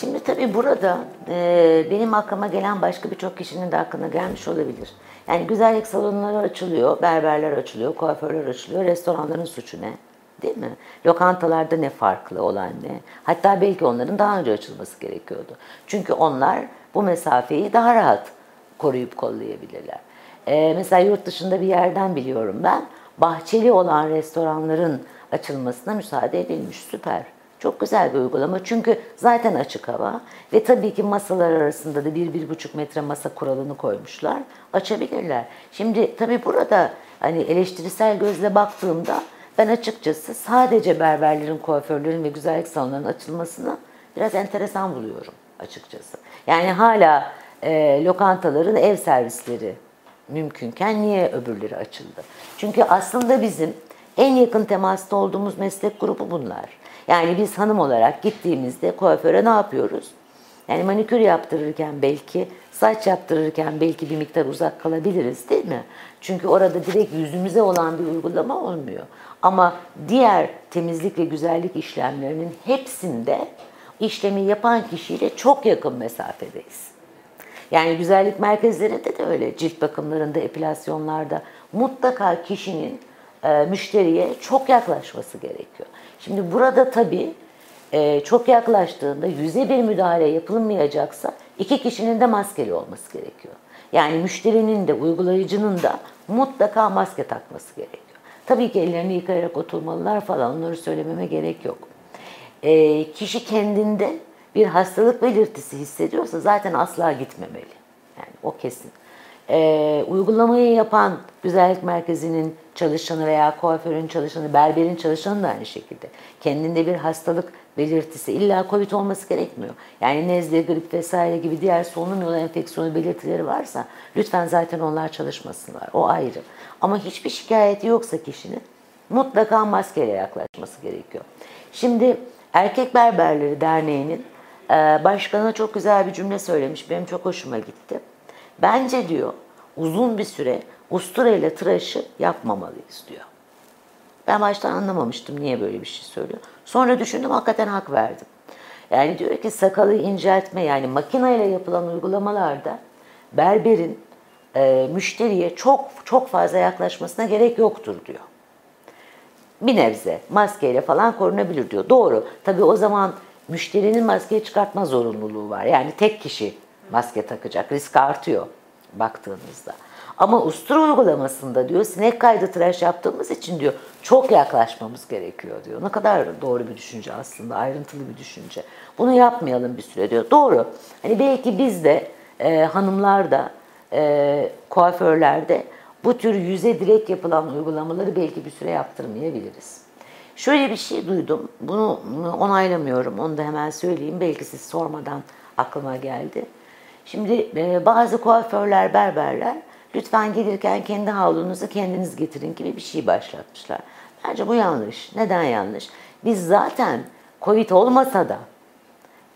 Şimdi tabii burada e, benim aklıma gelen başka birçok kişinin de aklına gelmiş olabilir. Yani güzellik salonları açılıyor, berberler açılıyor, kuaförler açılıyor. Restoranların suçu ne? Değil mi? Lokantalarda ne farklı olan ne? Hatta belki onların daha önce açılması gerekiyordu. Çünkü onlar bu mesafeyi daha rahat koruyup kollayabilirler. Ee, mesela yurt dışında bir yerden biliyorum ben. Bahçeli olan restoranların açılmasına müsaade edilmiş. Süper. Çok güzel bir uygulama çünkü zaten açık hava ve tabii ki masalar arasında da bir bir buçuk metre masa kuralını koymuşlar. Açabilirler. Şimdi tabii burada hani eleştirisel gözle baktığımda ben açıkçası sadece berberlerin, kuaförlerin ve güzellik salonlarının açılmasını biraz enteresan buluyorum açıkçası. Yani hala e, lokantaların ev servisleri mümkünken niye öbürleri açıldı? Çünkü aslında bizim en yakın temasta olduğumuz meslek grubu bunlar. Yani biz hanım olarak gittiğimizde kuaföre ne yapıyoruz? Yani manikür yaptırırken belki, saç yaptırırken belki bir miktar uzak kalabiliriz değil mi? Çünkü orada direkt yüzümüze olan bir uygulama olmuyor. Ama diğer temizlik ve güzellik işlemlerinin hepsinde işlemi yapan kişiyle çok yakın mesafedeyiz. Yani güzellik merkezlerinde de öyle, cilt bakımlarında, epilasyonlarda mutlaka kişinin e, müşteriye çok yaklaşması gerekiyor. Şimdi burada tabii e, çok yaklaştığında yüze bir müdahale yapılmayacaksa iki kişinin de maskeli olması gerekiyor. Yani müşterinin de uygulayıcının da mutlaka maske takması gerekiyor. Tabii ki ellerini yıkayarak oturmalılar falan onları söylememe gerek yok. E, kişi kendinde bir hastalık belirtisi hissediyorsa zaten asla gitmemeli. Yani o kesin. E, uygulamayı yapan güzellik merkezinin çalışanı veya kuaförün çalışanı, berberin çalışanı da aynı şekilde. Kendinde bir hastalık belirtisi illa COVID olması gerekmiyor. Yani nezle, grip vesaire gibi diğer solunum yolu enfeksiyonu belirtileri varsa lütfen zaten onlar çalışmasınlar. O ayrı. Ama hiçbir şikayeti yoksa kişinin mutlaka maskeyle yaklaşması gerekiyor. Şimdi Erkek Berberleri Derneği'nin başkanı çok güzel bir cümle söylemiş. Benim çok hoşuma gitti. Bence diyor uzun bir süre ustura ile tıraşı yapmamalıyız diyor. Ben baştan anlamamıştım niye böyle bir şey söylüyor. Sonra düşündüm hakikaten hak verdim. Yani diyor ki sakalı inceltme yani makineyle yapılan uygulamalarda berberin e, müşteriye çok çok fazla yaklaşmasına gerek yoktur diyor. Bir nebze maskeyle falan korunabilir diyor. Doğru. Tabii o zaman müşterinin maskeyi çıkartma zorunluluğu var. Yani tek kişi maske takacak. Risk artıyor baktığınızda. Ama ustura uygulamasında diyor sinek kaydı tıraş yaptığımız için diyor çok yaklaşmamız gerekiyor diyor. Ne kadar doğru bir düşünce aslında ayrıntılı bir düşünce. Bunu yapmayalım bir süre diyor. Doğru. Hani belki biz de e, hanımlar da e, kuaförlerde bu tür yüze direkt yapılan uygulamaları belki bir süre yaptırmayabiliriz. Şöyle bir şey duydum. Bunu onaylamıyorum. Onu da hemen söyleyeyim. Belki siz sormadan aklıma geldi. Şimdi e, bazı kuaförler, berberler lütfen gelirken kendi havlunuzu kendiniz getirin gibi bir şey başlatmışlar. Bence bu yanlış. Neden yanlış? Biz zaten Covid olmasa da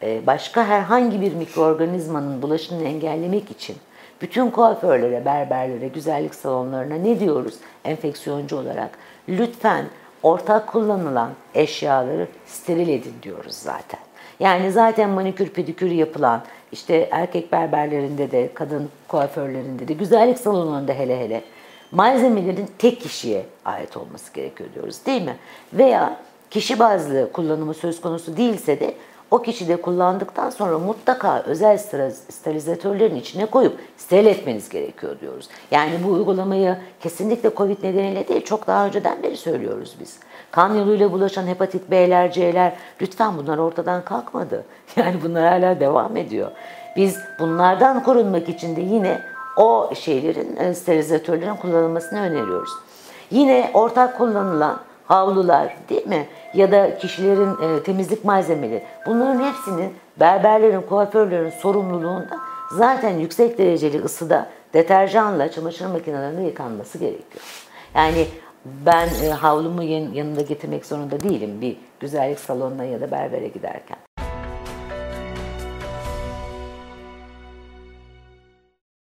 e, başka herhangi bir mikroorganizmanın bulaşını engellemek için bütün kuaförlere, berberlere, güzellik salonlarına ne diyoruz enfeksiyoncu olarak? Lütfen ortak kullanılan eşyaları steril edin diyoruz zaten. Yani zaten manikür pedikür yapılan işte erkek berberlerinde de kadın kuaförlerinde de güzellik salonlarında hele hele malzemelerin tek kişiye ait olması gerekiyor diyoruz değil mi? Veya kişi bazlı kullanımı söz konusu değilse de o kişi de kullandıktan sonra mutlaka özel sterilizatörlerin içine koyup steril etmeniz gerekiyor diyoruz. Yani bu uygulamayı kesinlikle Covid nedeniyle değil çok daha önceden beri söylüyoruz biz. Kan yoluyla bulaşan hepatit B'ler, C'ler lütfen bunlar ortadan kalkmadı. Yani bunlar hala devam ediyor. Biz bunlardan korunmak için de yine o şeylerin, e, sterilizatörlerin kullanılmasını öneriyoruz. Yine ortak kullanılan havlular değil mi? Ya da kişilerin e, temizlik malzemeleri. Bunların hepsinin berberlerin, kuaförlerin sorumluluğunda zaten yüksek dereceli ısıda deterjanla çamaşır makinelerinde yıkanması gerekiyor. Yani ben e, havlumu yan, yanında getirmek zorunda değilim bir güzellik salonuna ya da berbere giderken.